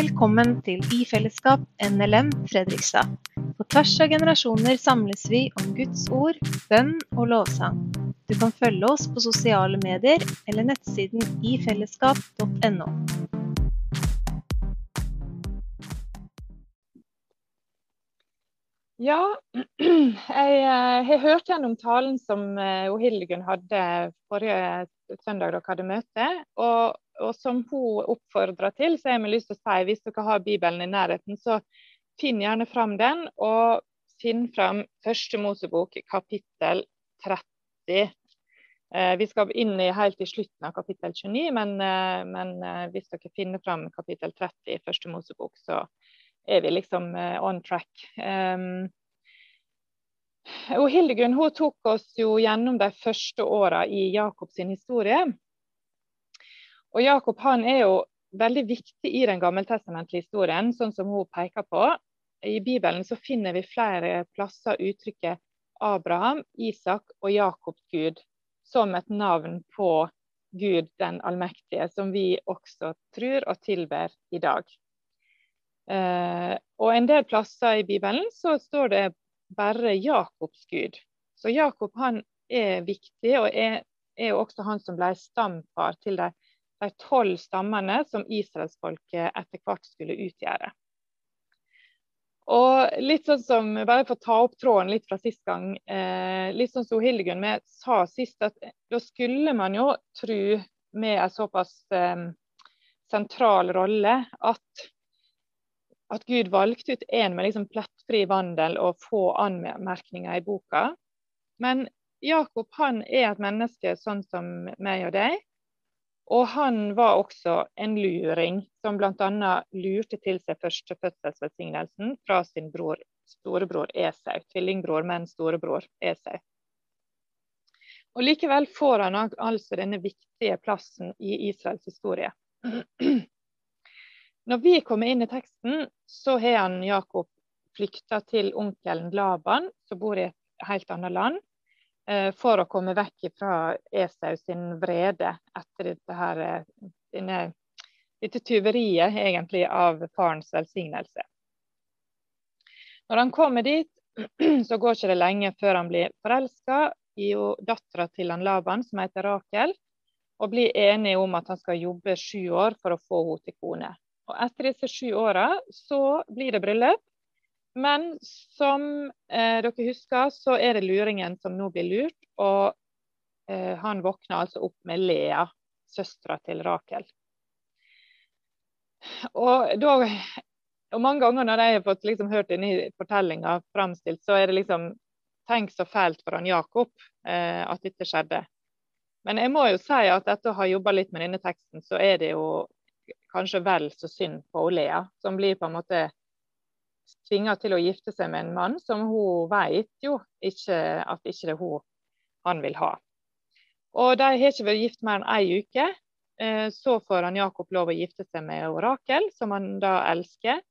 Velkommen til I fellesskap NLM Fredrikstad. På tvers av generasjoner samles vi om Guds ord, bønn og lovsang. Du kan følge oss på sosiale medier eller nettsiden ifellesskap.no. Ja, jeg eh, har hørt gjennom talen som eh, Hildegunn hadde forrige søndag dere hadde møte. Og, og som hun oppfordra til, så har vi lyst til å si hvis dere har Bibelen i nærheten, så finn gjerne fram den. Og finn fram første Mosebok kapittel 30. Eh, vi skal inn i helt i slutten av kapittel 29, men, men hvis dere finner fram kapittel 30 i første Mosebok, så er vi liksom uh, on track. Um, og Hildegunn hun tok oss jo gjennom de første åra i Jakobs historie. Og Jakob han er jo veldig viktig i den gammeltestamentlige historien, sånn som hun peker på. I Bibelen så finner vi flere plasser uttrykket Abraham, Isak og Jakobs Gud som et navn på Gud den allmektige, som vi også tror og tilber i dag. Eh, og en del plasser i Bibelen så står det bare Jakobs gud. Så Jakob han er viktig, og er, er også han som ble stamfar til de, de tolv stammene som israelsfolket etter hvert skulle utgjøre. Og litt sånn som, Bare for å ta opp tråden litt fra sist gang. Eh, litt sånn som Hildegunn sa sist, at da skulle man jo tro med en såpass eh, sentral rolle at at Gud valgte ut en med liksom plettfri vandel og få anmerkninger i boka. Men Jakob han er et menneske sånn som meg og deg. Og han var også en luring, som bl.a. lurte til seg førstefødselsvelsignelsen fra sin bror, storebror Esau. Tvillingbror, men storebror Esau. Og Likevel får han altså denne viktige plassen i Israels historie. Når vi kommer inn i teksten, så har han Jakob flykta til onkelen Laban, som bor i et helt annet land, for å komme vekk fra Esau sin vrede etter dette, her, eh, denne, dette tyveriet egentlig av farens velsignelse. Når han kommer dit, så går ikke det lenge før han blir forelska i dattera til han Laban, som heter Rakel, og blir enige om at han skal jobbe sju år for å få henne til kone. Og etter disse sju åra så blir det bryllup. Men som eh, dere husker, så er det luringen som nå blir lurt. Og eh, han våkner altså opp med Lea, søstera til Rakel. Og, da, og mange ganger når jeg har fått liksom, hørt denne fortellinga framstilt, så er det liksom Tenk så fælt for han Jakob eh, at dette skjedde. Men jeg må jo si at etter å ha jobba litt med denne teksten, så er det jo kanskje vel så synd på Lea, som blir på en måte tvinga til å gifte seg med en mann som hun vet jo ikke at ikke det er hun han vil ha. Og De har ikke vært gift mer enn ei uke. Eh, så får han Jakob lov å gifte seg med Orakel, som han da elsker,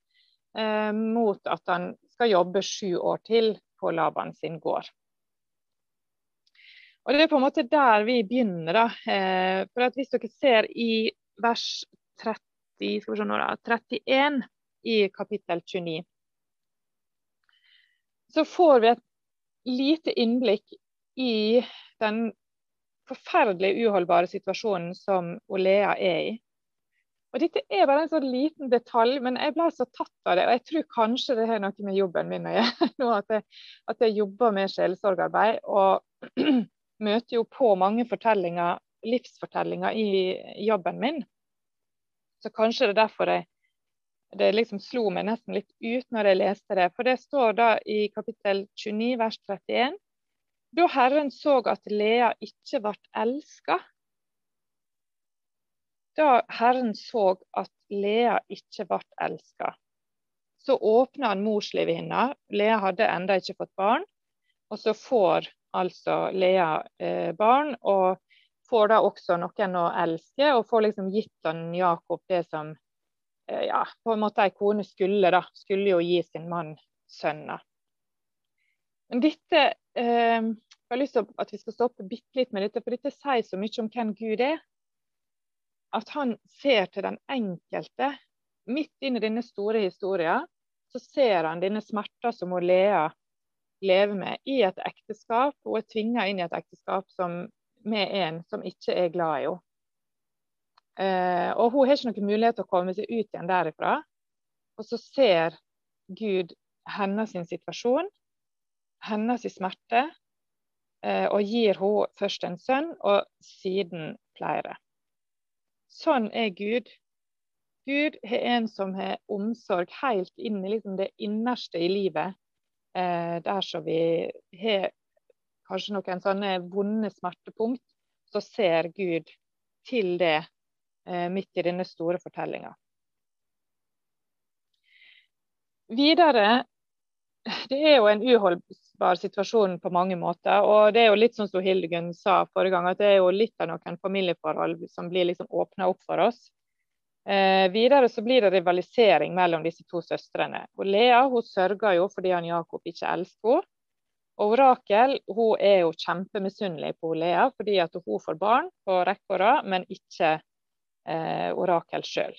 eh, mot at han skal jobbe sju år til på Laban sin gård. Og Det er på en måte der vi begynner. da. Eh, for at Hvis dere ser i vers 30 skal vi se nå da, 31 i kapittel 29. Så får vi et lite innblikk i den forferdelig uholdbare situasjonen som Olea er i. Og Dette er bare en sånn liten detalj, men jeg ble så tatt av det. Og jeg tror kanskje det har noe med jobben min å gjøre. nå At jeg, at jeg jobber med sjelesorgarbeid og møter jo på mange fortellinger, livsfortellinger i jobben min. Så kanskje det er derfor jeg, det liksom slo meg nesten litt ut når jeg leste det. For det står da i kapittel 29 vers 31. Da Herren så at Lea ikke ble elska. Da Herren så at Lea ikke ble elska, så åpna han morslivet hennes. Lea hadde enda ikke fått barn. Og så får altså Lea eh, barn. og får da også noen å elske, og får liksom gitt han Jakob det som ja, på en måte ei kone skulle. da, Skulle jo gi sin mann sønner. Men dette eh, Jeg har lyst til at vi skal stoppe bitte litt med dette, for dette sier så mye om hvem Gud er. At han ser til den enkelte midt inn i denne store historien så ser han denne smerta som hun Lea lever med i et ekteskap. Hun er tvinga inn i et ekteskap som, med en som ikke er glad i henne. Eh, og hun har ikke noen mulighet til å komme seg ut igjen derifra. Og så ser Gud hennes situasjon, hennes smerte, eh, og gir henne først en sønn, og siden flere. Sånn er Gud. Gud er en som har omsorg helt inn i liksom det innerste i livet. Eh, der som vi har kanskje noen sånne vonde smertepunkt, så ser Gud til det midt i denne store fortellinga. Videre det er jo en uholdbar situasjon på mange måter. og det er jo litt sånn som Hildegunn sa forrige gang, at det er jo litt av noen familieforhold som blir liksom åpna opp for oss. Eh, videre så blir det rivalisering mellom disse to søstrene. Og Lea hun sørger jo fordi han Jakob ikke elsker henne. Og Rakel hun er jo kjempemisunnelig på Lea fordi at hun får barn på rekke og rad, men ikke eh, orakel sjøl.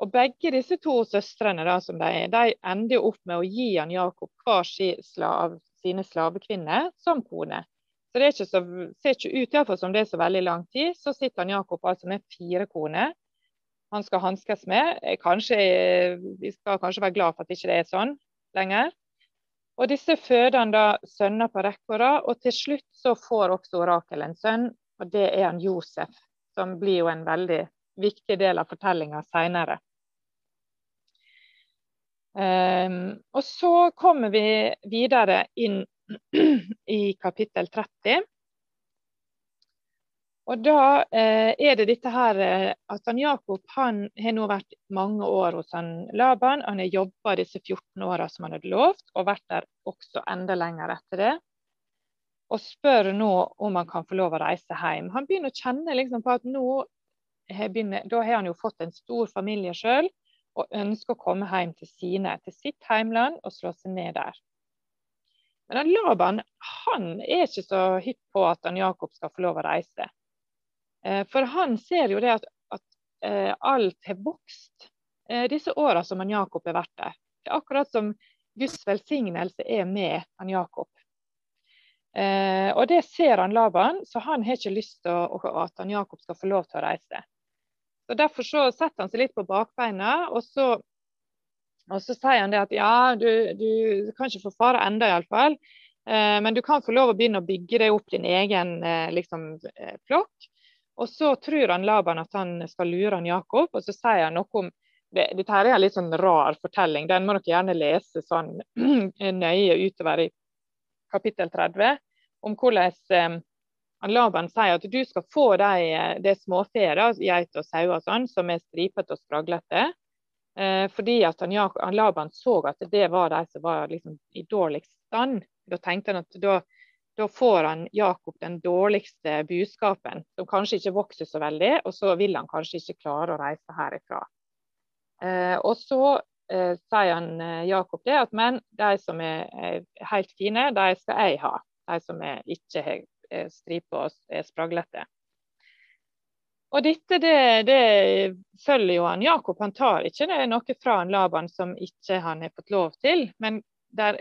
Og Begge disse to søstrene da, som de, de ender opp med å gi han Jakob hver slav, sine slavekvinner som kone. Så Det ikke så, ser ikke ut i som det er så veldig lang tid. Så sitter han Jakob altså med fire koner han skal hanskes med. Kanskje, vi skal kanskje være glad for at ikke det ikke er sånn lenger. Og Disse føder han da sønner på rekke og rad, og til slutt så får også Orakel en sønn, og det er han Josef som blir jo en veldig viktig del av fortellinga seinere. Um, ehm, og så kommer vi videre inn i kapittel 30. Og da eh, er det dette her eh, at han Jakob han har nå vært mange år hos han Laban. Han har jobba disse 14 åra som han hadde lovt, og vært der også enda lenger etter det og spør nå om han kan få lov å reise hjem. Han begynner å kjenne liksom på at nå begynner, da har han jo fått en stor familie sjøl, og ønsker å komme hjem til sine, til sitt heimland og slå seg ned der. Men Laban han er ikke så hypp på at han Jakob skal få lov å reise. Eh, for han ser jo det at, at eh, alt har vokst eh, disse åra som han Jakob har vært der. Det er akkurat som Guds velsignelse er med han Jakob. Eh, og Det ser han Laban, så han har ikke lyst til at han Jakob skal få lov til å reise. Så Derfor så setter han seg litt på bakbeina, og så, og så sier han det at ja, du, du kan ikke få fare ennå iallfall, eh, men du kan få lov å begynne å bygge deg opp din egen eh, liksom, eh, flokk. Og så tror han Laban at han skal lure han Jakob, og så sier han noe om det, Dette her er en litt sånn rar fortelling, den må dere gjerne lese sånn nøye utover i kapittel 30, om hvordan eh, Laban sier at du skal få de, eh, småfe, geit og sauer og sånn, som er stripete og spraglete. Eh, fordi at han, han, Laban så at det var de som var liksom, i dårligst stand. Da tenkte han at da, da får han Jakob den dårligste buskapen, som kanskje ikke vokser så veldig, og så vil han kanskje ikke klare å reise herifra. Eh, og så eh, sier han eh, Jakob det at men de som er, er helt fine, de skal jeg ha. De som er, ikke har striper og er spraglete. Og dette det, det, følger jo han Jakob. Han tar ikke noe fra han Laban som ikke han har fått lov til. Men der,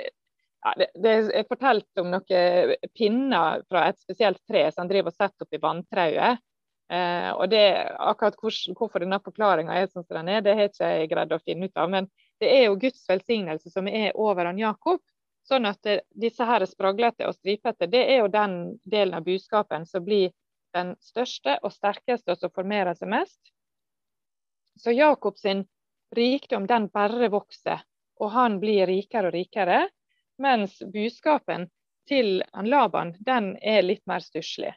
ja, det, det, er fortalt om noen pinner fra et spesielt tre som han driver og setter opp i vanntrauet. Eh, og det, akkurat hvor, Hvorfor denne forklaringa er sånn som den er, det har ikke jeg greid å finne ut av. Men det er jo Guds velsignelse som er over han Jakob. Sånn at det, disse her spraglete og stripete, det er jo den delen av budskapen som blir den største og sterkeste, og som formerer seg mest. Så Jakob sin rikdom den bare vokser, og han blir rikere og rikere. Mens budskapen til Laban den er litt mer stusslig.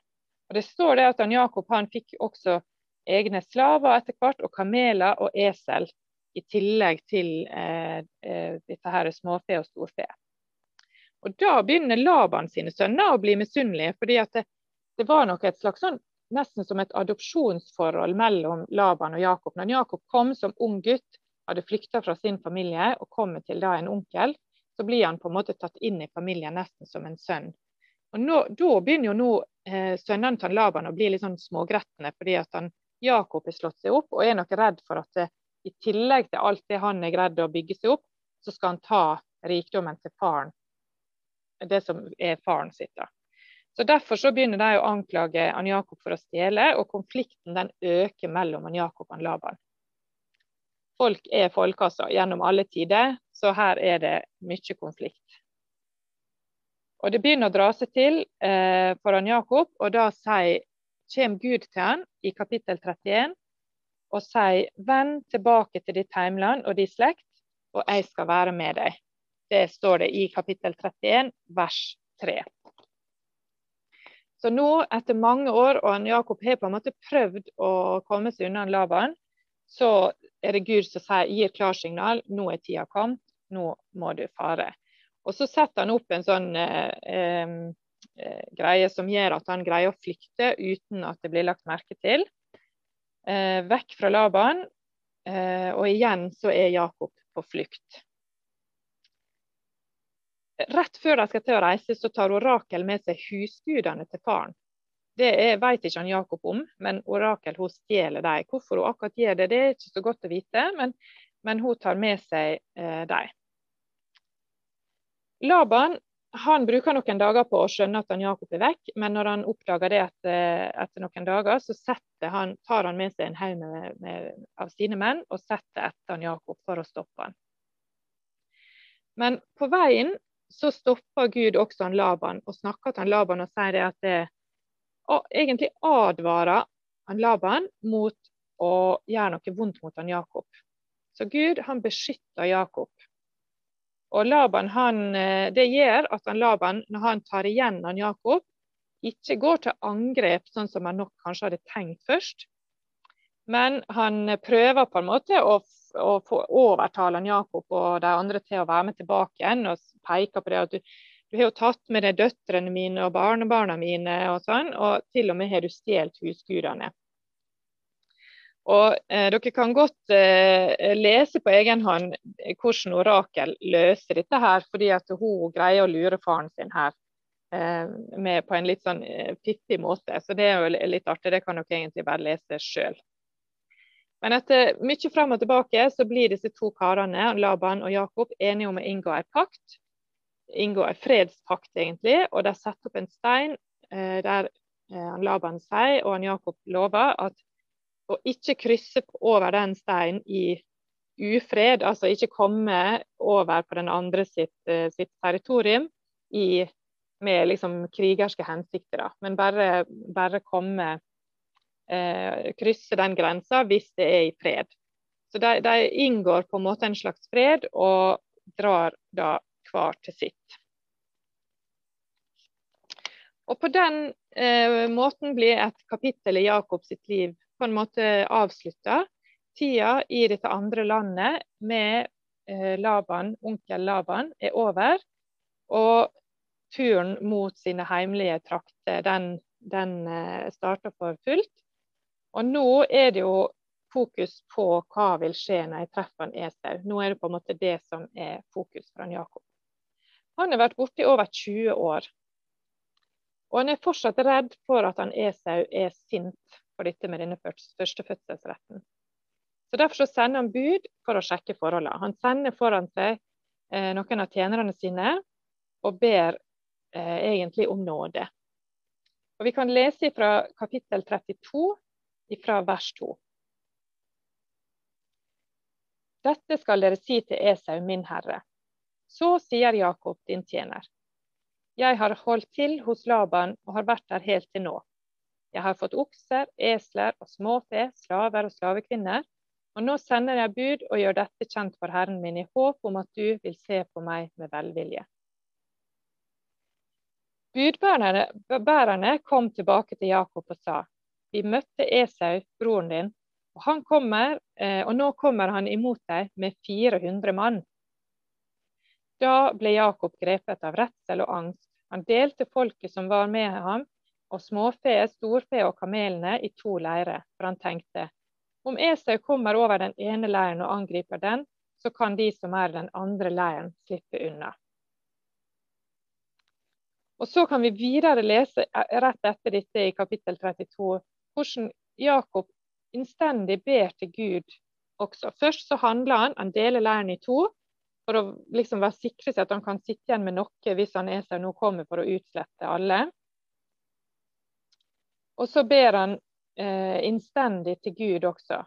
Og Det står det at han Jakob han fikk også egne slaver etter hvert, og kameler og esel. I tillegg til eh, eh, dette her småfe og storfe. Og Da begynner Laban sine sønner å bli misunnelige. fordi at det, det var nok et slags sånn, nesten som et adopsjonsforhold mellom Laban og Jakob. Når Jakob kom som ung gutt, hadde flykta fra sin familie og kommer til da en onkel, så blir han på en måte tatt inn i familien nesten som en sønn. Og nå, Da begynner jo nå eh, sønnene til Laban å bli litt sånn smågretne, fordi at han, Jakob har slått seg opp og er nok redd for at det, i tillegg til alt det han er greid å bygge seg opp, så skal han ta rikdommen til faren. Det som er faren sitt. da. Så Derfor så begynner de å anklage han Jakob for å stjele, og konflikten den øker mellom han Jakob og han Laban. Folk er folk altså, gjennom alle tider, så her er det mye konflikt. Og Det begynner å dra seg til eh, for Jakob, og da sier, kommer Gud til han i kapittel 31 og sier vend tilbake til ditt heimland og din slekt, og jeg skal være med deg. Det står det i kapittel 31, vers 3. Så nå, etter mange år, og Jakob har på en måte prøvd å komme seg unna Laban, så er det Gud som sier, gir klarsignal. Nå er tida kommet, nå må du fare. Og så setter han opp en sånn eh, eh, greie som gjør at han greier å flykte uten at det blir lagt merke til. Eh, vekk fra Laban. Eh, og igjen så er Jakob på flukt. Rett før de skal til å reise, så tar Orakel med seg husgudene til faren. Det vet ikke han Jakob om, men Orakel hun stjeler dem. Hvorfor hun akkurat gjør det, det er ikke så godt å vite, men, men hun tar med seg eh, dem. Laban han bruker noen dager på å skjønne at han Jakob er vekk, men når han oppdager det etter, eh, etter noen dager, så han, tar han med seg en haug av sine menn og setter etter han Jakob for å stoppe han. Men på veien så stopper Gud også han Laban og snakker til han Laban og sier det at det, egentlig advarer han Laban mot å gjøre noe vondt mot han Jakob. Så Gud han beskytter Jakob. Og Laban, han, eh, Det gjør at han Laban, når han tar igjen han Jakob, ikke går til angrep sånn som han nok kanskje hadde tenkt først. Men han prøver på en måte å, å få overtale han Jakob og de andre til å være med tilbake igjen. Og peker på det at du, du har jo tatt med deg døtrene mine og barnebarna mine, og sånn, og til og med har du stjålet husgudene. Og eh, Dere kan godt eh, lese på egen hånd hvordan Orakel løser dette, her, fordi at hun greier å lure faren sin her eh, med, på en litt sånn eh, fiffig måte. Så det er jo litt artig. Det kan dere egentlig bare lese sjøl. Men etter mye fram og tilbake så blir disse to karene, Laban og Jakob, enige om å inngå en pakt inngå en fredspakt, egentlig. Og de setter opp en stein eh, der eh, Laban sier og Jakob lover at å ikke krysse over den steinen i ufred, altså ikke komme over på den andre sitt, eh, sitt territorium i, med liksom krigerske hensikter, da. men bare, bare komme eh, krysse den grensa hvis det er i fred. Så de, de, inngår på en måte en slags fred og drar da hver til sitt. Og På den eh, måten blir et kapittel i Jakobs liv på en måte avslutta. Tida i dette andre landet med eh, Laban, onkel Laban er over. Og turen mot sine heimlige trakter den, den eh, starter for fullt. Og nå er det jo fokus på hva vil skje når jeg treffer en Esau. Nå er det på en måte det som er fokus for Jakob. Han har vært borte i over 20 år. Og han er fortsatt redd for at han Esau er sint for dette med denne førstefødselsretten. Så Derfor så sender han bud for å sjekke forholdene. Han sender foran seg eh, noen av tjenerne sine og ber eh, egentlig om nåde. Og Vi kan lese fra kapittel 32, fra vers 2. Dette skal dere si til Esau, min herre. Så sier Jakob, din tjener. Jeg har holdt til hos Laban og har vært der helt til nå. Jeg har fått okser, esler og småfe, slaver og slavekvinner. Og nå sender jeg bud og gjør dette kjent for Herren min i håp om at du vil se på meg med velvilje. Budbærerne kom tilbake til Jakob og sa, vi møtte Esau, broren din, og, han kommer, eh, og nå kommer han imot deg med 400 mann. Da ble Jakob grepet av redsel og angst. Han delte folket som var med ham, og småfe, storfe og kamelene i to leirer, for han tenkte om Esau kommer over den ene leiren og angriper den, så kan de som er den andre leiren, slippe unna. Og Så kan vi videre lese eh, rett etter dette i kapittel 32 hvordan Jakob innstendig ber til Gud også. Først så handler han, han deler leiren i to for å liksom være sikre seg at han kan sitte igjen med noe hvis han Esau nå kommer for å utslette alle. Og så ber han eh, innstendig til Gud også.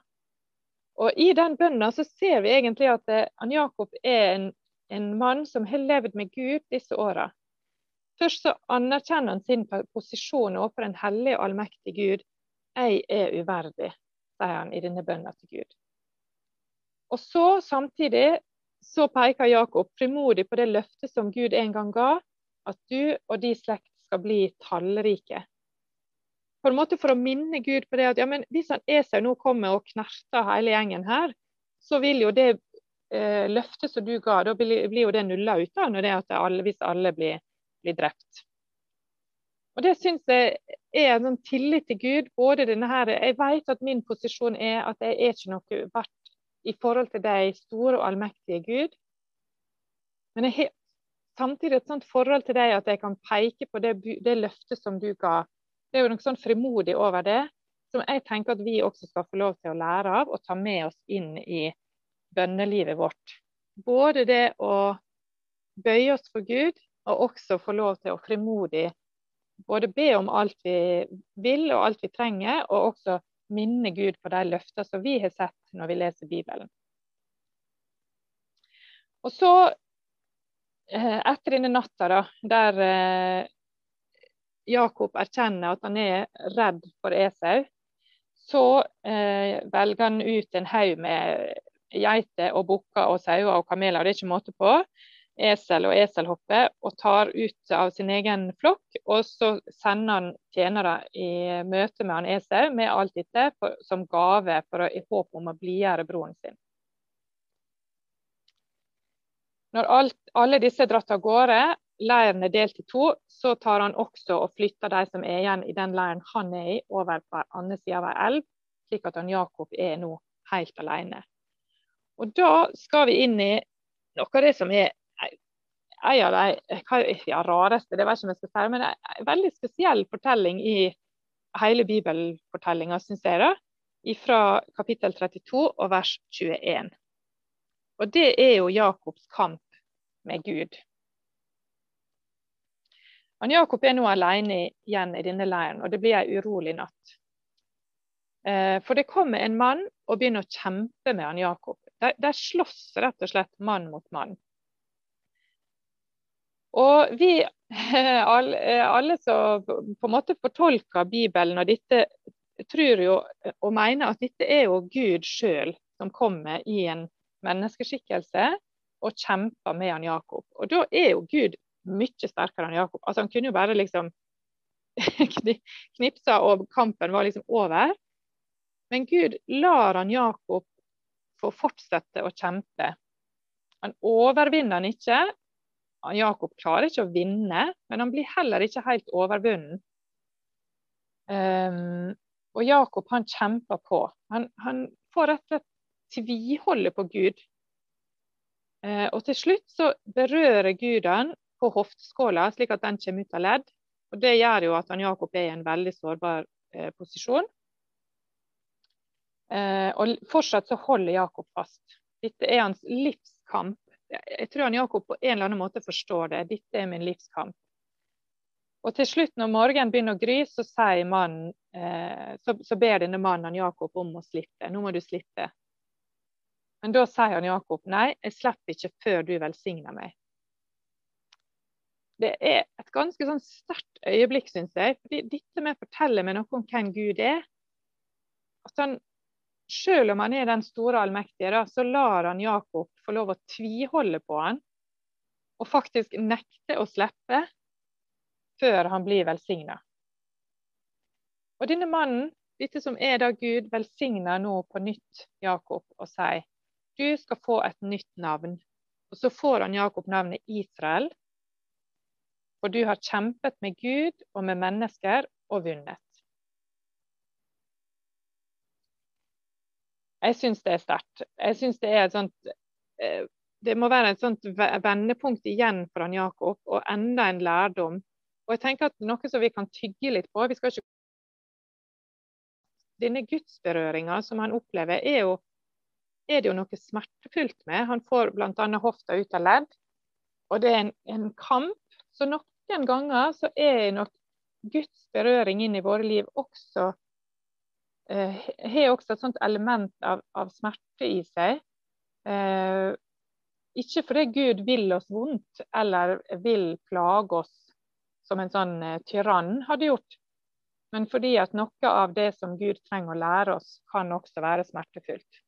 Og I den bønnen så ser vi egentlig at eh, Jakob er en, en, mann som har levd med Gud disse åra. Først så anerkjenner han sin posisjon overfor en hellig og allmektig Gud. Jeg er uverdig, sier han i denne bønnen til Gud. Og så samtidig så peker Jakob frimodig på det løftet som Gud en gang ga, at du og de slekt skal bli tallrike. På en måte For å minne Gud på det at ja, men hvis han Esau nå kommer og knerter hele gjengen her, så vil jo det eh, løftet som du ga, da blir, blir jo det nulla ut av når det at alle, hvis alle blir, blir drept. Og Det syns jeg er en sånn tillit til Gud. både denne her, Jeg vet at min posisjon er at jeg er ikke noe verdt i forhold til deg, store og allmektige Gud. Men jeg har samtidig et sånt forhold til deg at jeg kan peke på det, det løftet som du ga. Det er jo noe sånn frimodig over det, som jeg tenker at vi også skal få lov til å lære av og ta med oss inn i bønnelivet vårt. Både det å bøye oss for Gud, og også få lov til å frimodig både be om alt vi vil og alt vi trenger, og også minne Gud på de løfter som vi har sett når vi leser Bibelen. Og så, eh, etter denne natta, da, der eh, Jakob erkjenner at han er redd for Esau, så eh, velger han ut en haug med geiter og bukker og sauer og kameler. Det er ikke måte på esel og eselhoppe og tar ut av sin egen flokk. Og så sender han tjenere i møte med han Esau med alt dette for, som gave for å, i håp om å blidgjøre broren sin. Når alt, alle disse er dratt av gårde, leiren er delt i to, så tar han også og flytter de som er igjen i den leiren han er i, over på andre sida av ei elv, slik at han Jakob er nå helt alene. Og Da skal vi inn i noe av det som er en av de ja, rareste, det vet ikke om jeg skal si, men en veldig spesiell fortelling i hele bibelfortellinga, syns jeg, da, fra kapittel 32 og vers 21. Og det er jo Jakobs kamp med Gud. Han Jakob er nå alene igjen i denne leiren, og det blir ei urolig natt. Eh, for det kommer en mann og begynner å kjempe med han Jakob. De, slåss rett og slett mann mot mann. Og vi, alle, alle som på en måte fortolker Bibelen og dette, tror jo og mener at dette er jo Gud sjøl som kommer i en menneskeskikkelse og kjemper med han Jakob. Og da er jo Gud mye sterkere enn Jakob. Altså Han kunne jo bare liksom knipsa og kampen var liksom over. Men Gud lar han Jakob få fortsette å kjempe. Han overvinner han ikke, Jakob klarer ikke å vinne, men han blir heller ikke helt overvunnen. Um, og Jakob han kjemper på. Han, han får rett og slett tviholde på Gud. Uh, og til slutt så berører Gud han på hoftskåla, slik at den kommer ut av ledd. Og Det gjør jo at han Jakob er i en veldig sårbar eh, posisjon. Eh, og fortsatt så holder Jakob fast. Dette er hans livskamp jeg tror han Jakob på en eller annen måte forstår det. Dette er min livskamp. Og til slutt, når morgenen begynner å gry, så, mannen, eh, så, så ber denne mannen Jakob om å slippe. Nå må du slippe. Men da sier han Jakob nei, jeg slipper ikke før du velsigner meg. Det er et ganske sånn sterkt øyeblikk, syns jeg. fordi Dette med å fortelle meg noe om hvem Gud er. At han selv om han er den store allmektige, da, så lar han Jakob få lov å tviholde på han, og faktisk nekte å slippe før han blir velsigna. Og denne mannen, dette som er da Gud, velsigner nå på nytt Jakob og sier du skal få et nytt navn. Og så får han Jakob navnet Israel, for du har kjempet med Gud og med mennesker og vunnet. Jeg syns det er sterkt. Jeg syns det er et sånt eh, Det må være et sånt vendepunkt igjen for han Jakob, og enda en lærdom. Og jeg tenker at Noe som vi kan tygge litt på vi skal ikke Denne gudsberøringa som han opplever, er jo er det jo noe smertefullt med. Han får bl.a. hofta ut av ledd. Og det er en, en, kamp. Så noen ganger så er nok Guds berøring inn i våre liv også eh, har også et sånt element av, av smerte i seg. Eh, ikke fordi Gud vil oss vondt eller vil plage oss som en sånn eh, tyrann hadde gjort, men fordi at noe av det som Gud trenger å lære oss, kan også være smertefullt.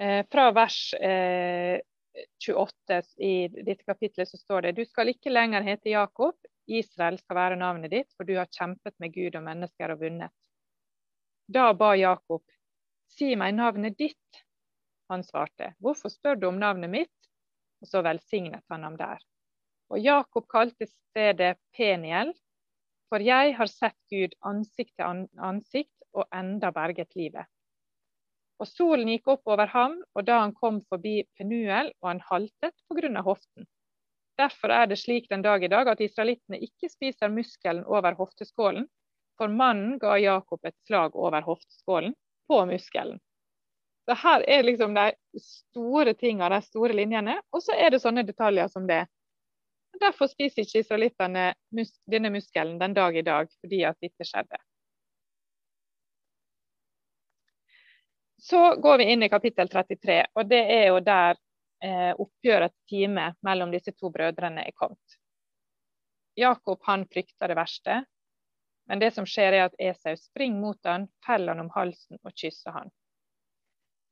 Eh, fra vers eh, 28 i dette kapitlet så står det du skal ikke lenger hete Jakob, Israel skal være navnet ditt, for du har kjempet med Gud og mennesker og vunnet. Da ba Jakob, si meg navnet ditt. Han svarte, hvorfor spør du om navnet mitt? Og så velsignet han ham der. Og Jakob kalte stedet Peniel, for jeg har sett Gud ansikt til ansikt og enda berget livet. Og solen gikk opp over ham, og da han kom forbi Penuel, og han haltet pga. hoften. Derfor er det slik den dag i dag at israelittene ikke spiser muskelen over hofteskålen, for mannen ga Jakob et slag over hofteskålen på muskelen. Så Her er liksom de store tingene, de store linjene, og så er det sånne detaljer som det. Derfor spiser ikke israelittene mus denne muskelen den dag i dag, fordi at dette skjedde. Så går vi inn i kapittel 33, og det er jo der eh, oppgjørets time mellom disse to brødrene er kommet. Jakob han frykter det verste, men det som skjer er at Esau springer mot han, feller han om halsen og kysser han.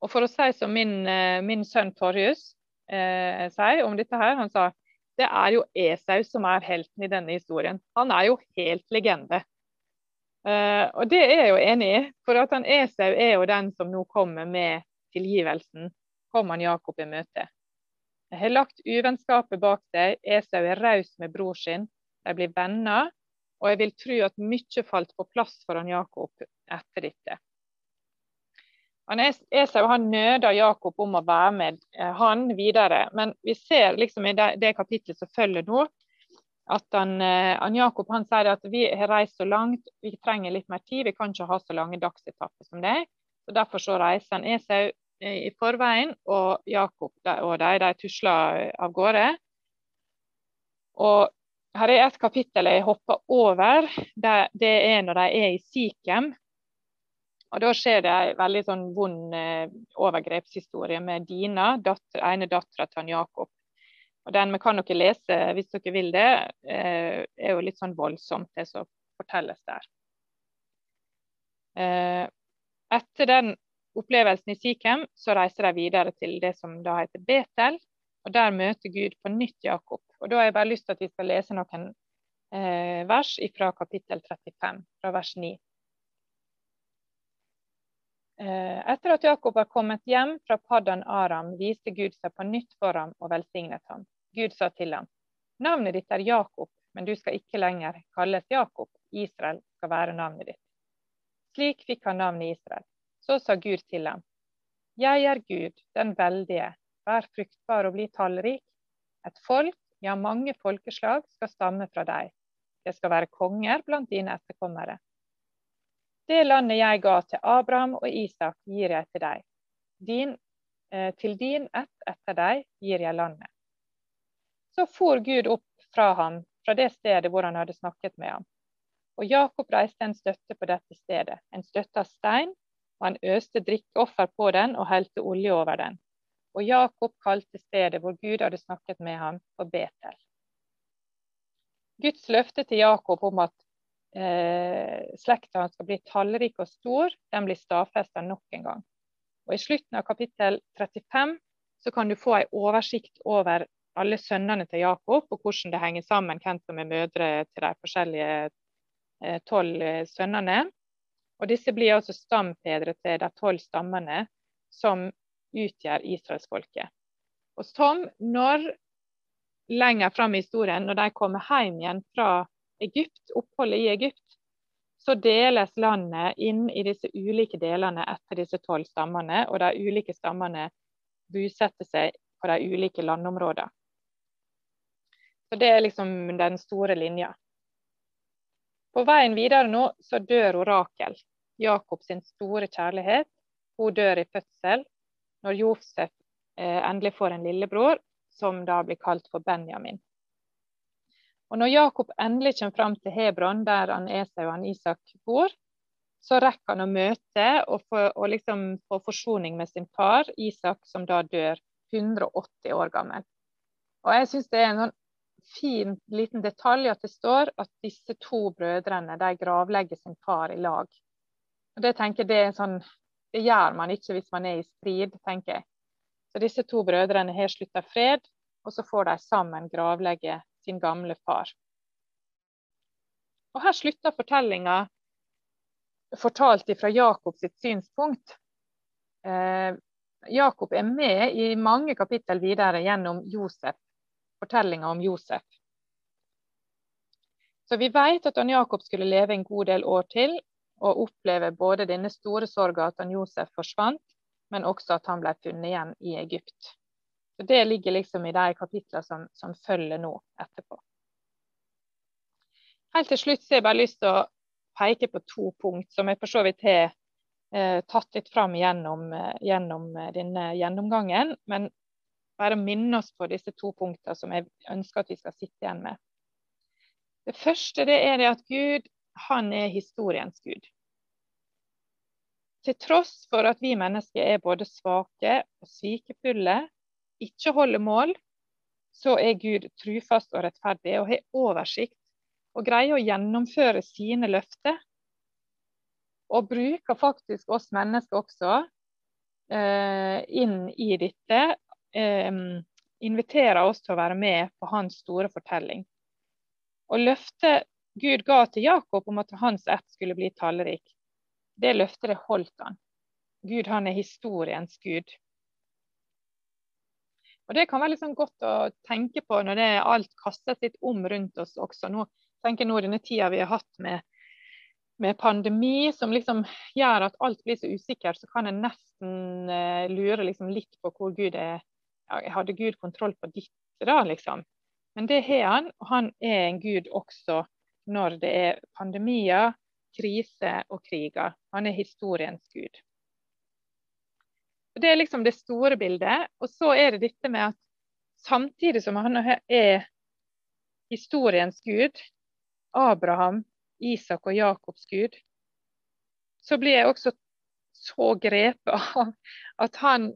Og For å si som min, eh, min sønn Torjus eh, sier om dette her, han sa det er jo Esau som er helten i denne historien. Han er jo helt legende. Uh, og det er jeg jo enig i, for at han Esau er jo den som nå kommer med tilgivelsen. Kom han Jakob i møte. Jeg har lagt uvennskapet bak seg. Esau er raus med bror sin. De blir venner. Og jeg vil tro at mye falt på plass for han Jakob etter dette. Han Esau han nøder Jakob om å være med eh, han videre, men vi ser liksom i det, det kapitlet som følger nå, at han, eh, han Jakob han sier at vi har reist så langt, vi trenger litt mer tid. Vi kan ikke ha så lange dagsetapper som det. Så Derfor så reiser han Esau eh, i forveien, og Jakob og de, de tusler av gårde. Og her er et kapittel jeg hopper over. Det, det er når de er i Sikhem. Og Da skjer det en veldig sånn vond eh, overgrepshistorie med Dina, datter, ene dattera til Jakob. Og den vi kan dere lese hvis dere vil det, eh, er jo litt sånn voldsomt, det som fortelles der. Eh, etter den opplevelsen i Sikhem, så reiser de videre til det som da heter Betel. og Der møter Gud på nytt Jakob. Og Da har jeg bare lyst til at vi skal lese noen eh, vers fra kapittel 35, fra vers 9. Etter at Jakob var kommet hjem fra Paddan Aram, viste Gud seg på nytt for ham og velsignet ham. Gud sa til ham, navnet ditt er Jakob, men du skal ikke lenger kalles Jakob, Israel skal være navnet ditt. Slik fikk han navnet Israel. Så sa Gud til ham, jeg er Gud, den veldige, vær fruktbar og bli tallrik. Et folk, ja mange folkeslag, skal stamme fra deg. Det skal være konger blant dine etterkommere. Det landet jeg ga til Abraham og Isak, gir jeg til deg. Din, eh, til din ett etter deg gir jeg landet. Så for Gud opp fra ham, fra det stedet hvor han hadde snakket med ham. Og Jakob reiste en støtte på dette stedet, en støtte av stein, og han øste drikkeoffer på den og helte olje over den. Og Jakob kalte stedet hvor Gud hadde snakket med ham, for Betel. Guds løfte til Jakob om at eh, slekta hans skal bli tallrik og stor, den blir stadfesta nok en gang. Og I slutten av kapittel 35 så kan du få en oversikt over alle sønnene til Jakob, og hvordan det henger sammen hvem som er mødre til de forskjellige eh, tolv eh, sønnene. Og Disse blir altså stampedre til de tolv stammene som utgjør israelsfolket. Og som når lenger fram i historien, når de kommer hjem igjen fra Egypt, oppholdet i Egypt, så deles landet inn i disse ulike delene etter disse tolv stammene, og de ulike stammene bosetter seg på de ulike landområdene. Så Det er liksom den store linja. På veien videre nå så dør Orakel, Jakob sin store kjærlighet. hun dør i fødsel når Josef eh, endelig får en lillebror, som da blir kalt for Benjamin. Og Når Jakob endelig kommer fram til Hebron, der han Esau og han Isak bor, så rekker han å møte og få, og liksom forsoning med sin far, Isak, som da dør 180 år gammel. Og jeg syns det er en sånn fin liten detalj at det står at disse to brødrene de gravlegger sin far i lag. Og Det tenker det sånn, det gjør man ikke hvis man er i strid, tenker jeg. Så disse to brødrene har slutta fred, og så får de sammen gravlegge sin gamle far. Og Her slutter fortellinga fortalt fra Jakob sitt synspunkt. Eh, Jakob er med i mange kapittel videre gjennom Josef, fortellinga om Josef. Så vi vet at han Jakob skulle leve en god del år til og oppleve både denne store sorga at han Josef forsvant, men også at han ble funnet igjen i Egypt. Så Det ligger liksom i de kapitlene som, som følger nå etterpå. Helt til slutt så har jeg bare lyst til å peke på to punkt som jeg for så vidt har eh, tatt litt fram gjennom, eh, gjennom, eh, denne gjennomgangen. Men bare minne oss på disse to punktene som jeg ønsker at vi skal sitte igjen med. Det første det er det at Gud han er historiens gud. Til tross for at vi mennesker er både svake og svikefulle, ikke holder mål, så er Gud trufast og rettferdig og har oversikt og greier å gjennomføre sine løfter. Og bruker faktisk oss mennesker også eh, inn i dette. Eh, inviterer oss til å være med på hans store fortelling. Og løftet Gud ga til Jakob om at hans ett skulle bli tallrik, det løftet det holdt han. Gud han er historiens gud. Og Det kan være liksom godt å tenke på når det alt kastes litt om rundt oss også. Nå tenker jeg nå denne tida vi har hatt med, med, pandemi, som liksom gjør at alt blir så usikkert, så kan en nesten uh, lure liksom litt på hvor Gud er Hadde Gud kontroll på ditt, da, liksom? Men det har han, og han er en gud også når det er pandemier, krise og kriger. Han er historiens gud. Det er liksom det store bildet. Og så er det dette med at samtidig som han er historiens gud, Abraham, Isak og Jakobs Gud, så blir jeg også så grepet av at han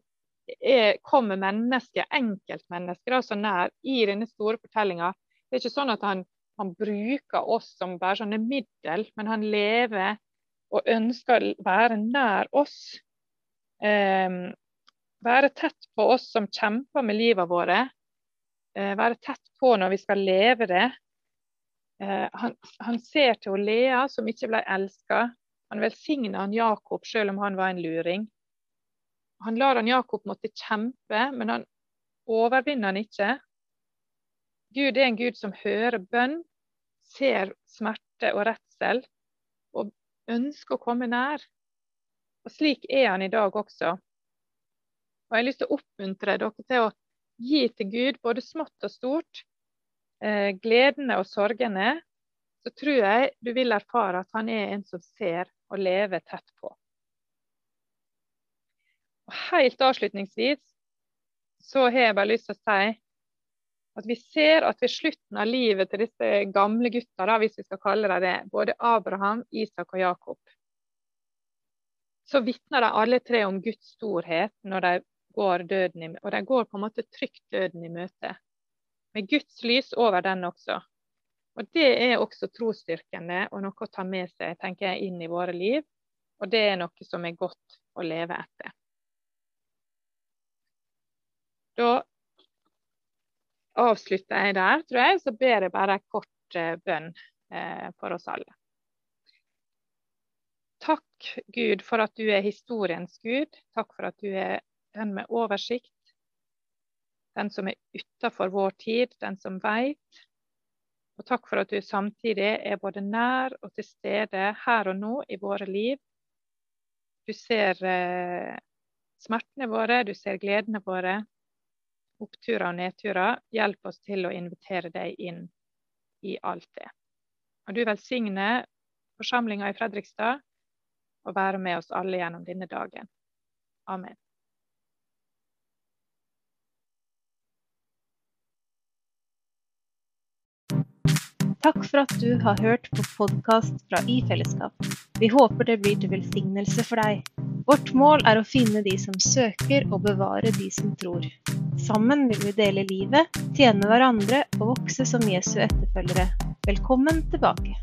er, kommer mennesket, enkeltmennesket, så nær i denne store fortellinga. Det er ikke sånn at han, han, bruker oss som bare sånne middel, men han lever og ønsker å være nær oss. Eh, være tett på oss som kjemper med livet våre. Eh, være tett på når vi skal leve det. Eh, han, han, ser til Lea, som ikke ble elska. Han velsigner han Jakob, selv om han var en luring. Han lar han Jakob måtte kjempe, men han overvinner han ikke. Gud er en Gud som hører bønn, ser smerte og redsel, og ønsker å komme nær. Og Slik er han i dag også. Og Jeg har lyst til å oppmuntre dere til å gi til Gud både smått og stort. Eh, gledene og sorgene, så tror jeg du vil erfare at han er en som ser og lever tett på. Og helt avslutningsvis så har jeg bare lyst til å si at vi ser at ved slutten av livet til disse gamle gutta, da, hvis vi skal kalle dem det, både Abraham, Isak og Jakob, så vitner de alle tre om Guds storhet når de går døden i, og de går på en måte trygt døden i møte med Guds lys over den også. Og Det er også trosstyrkende og noe å ta med seg tenker jeg, inn i våre liv. Og det er noe som er godt å leve etter. Da avslutter jeg der, tror jeg. Så ber jeg bare en kort eh, bønn eh, for oss alle. Takk, Gud, for at du er historiens Gud. Takk for at du er den med oversikt den som er utafor vår tid, den som veit. Og takk for at du samtidig er både nær og til stede her og nå i våre liv. Du ser eh, smertene våre, du ser gledene våre, oppturer og nedturer. Hjelp oss til å invitere deg inn i alt det. Og du velsigne forsamlinga i Fredrikstad og være med oss alle gjennom denne dagen. Amen. Takk for at du har hørt på podkast fra I fellesskap. Vi håper det blir til velsignelse for deg. Vårt mål er å finne de som søker, og bevare de som tror. Sammen vil vi dele livet, tjene hverandre og vokse som Jesu etterfølgere. Velkommen tilbake.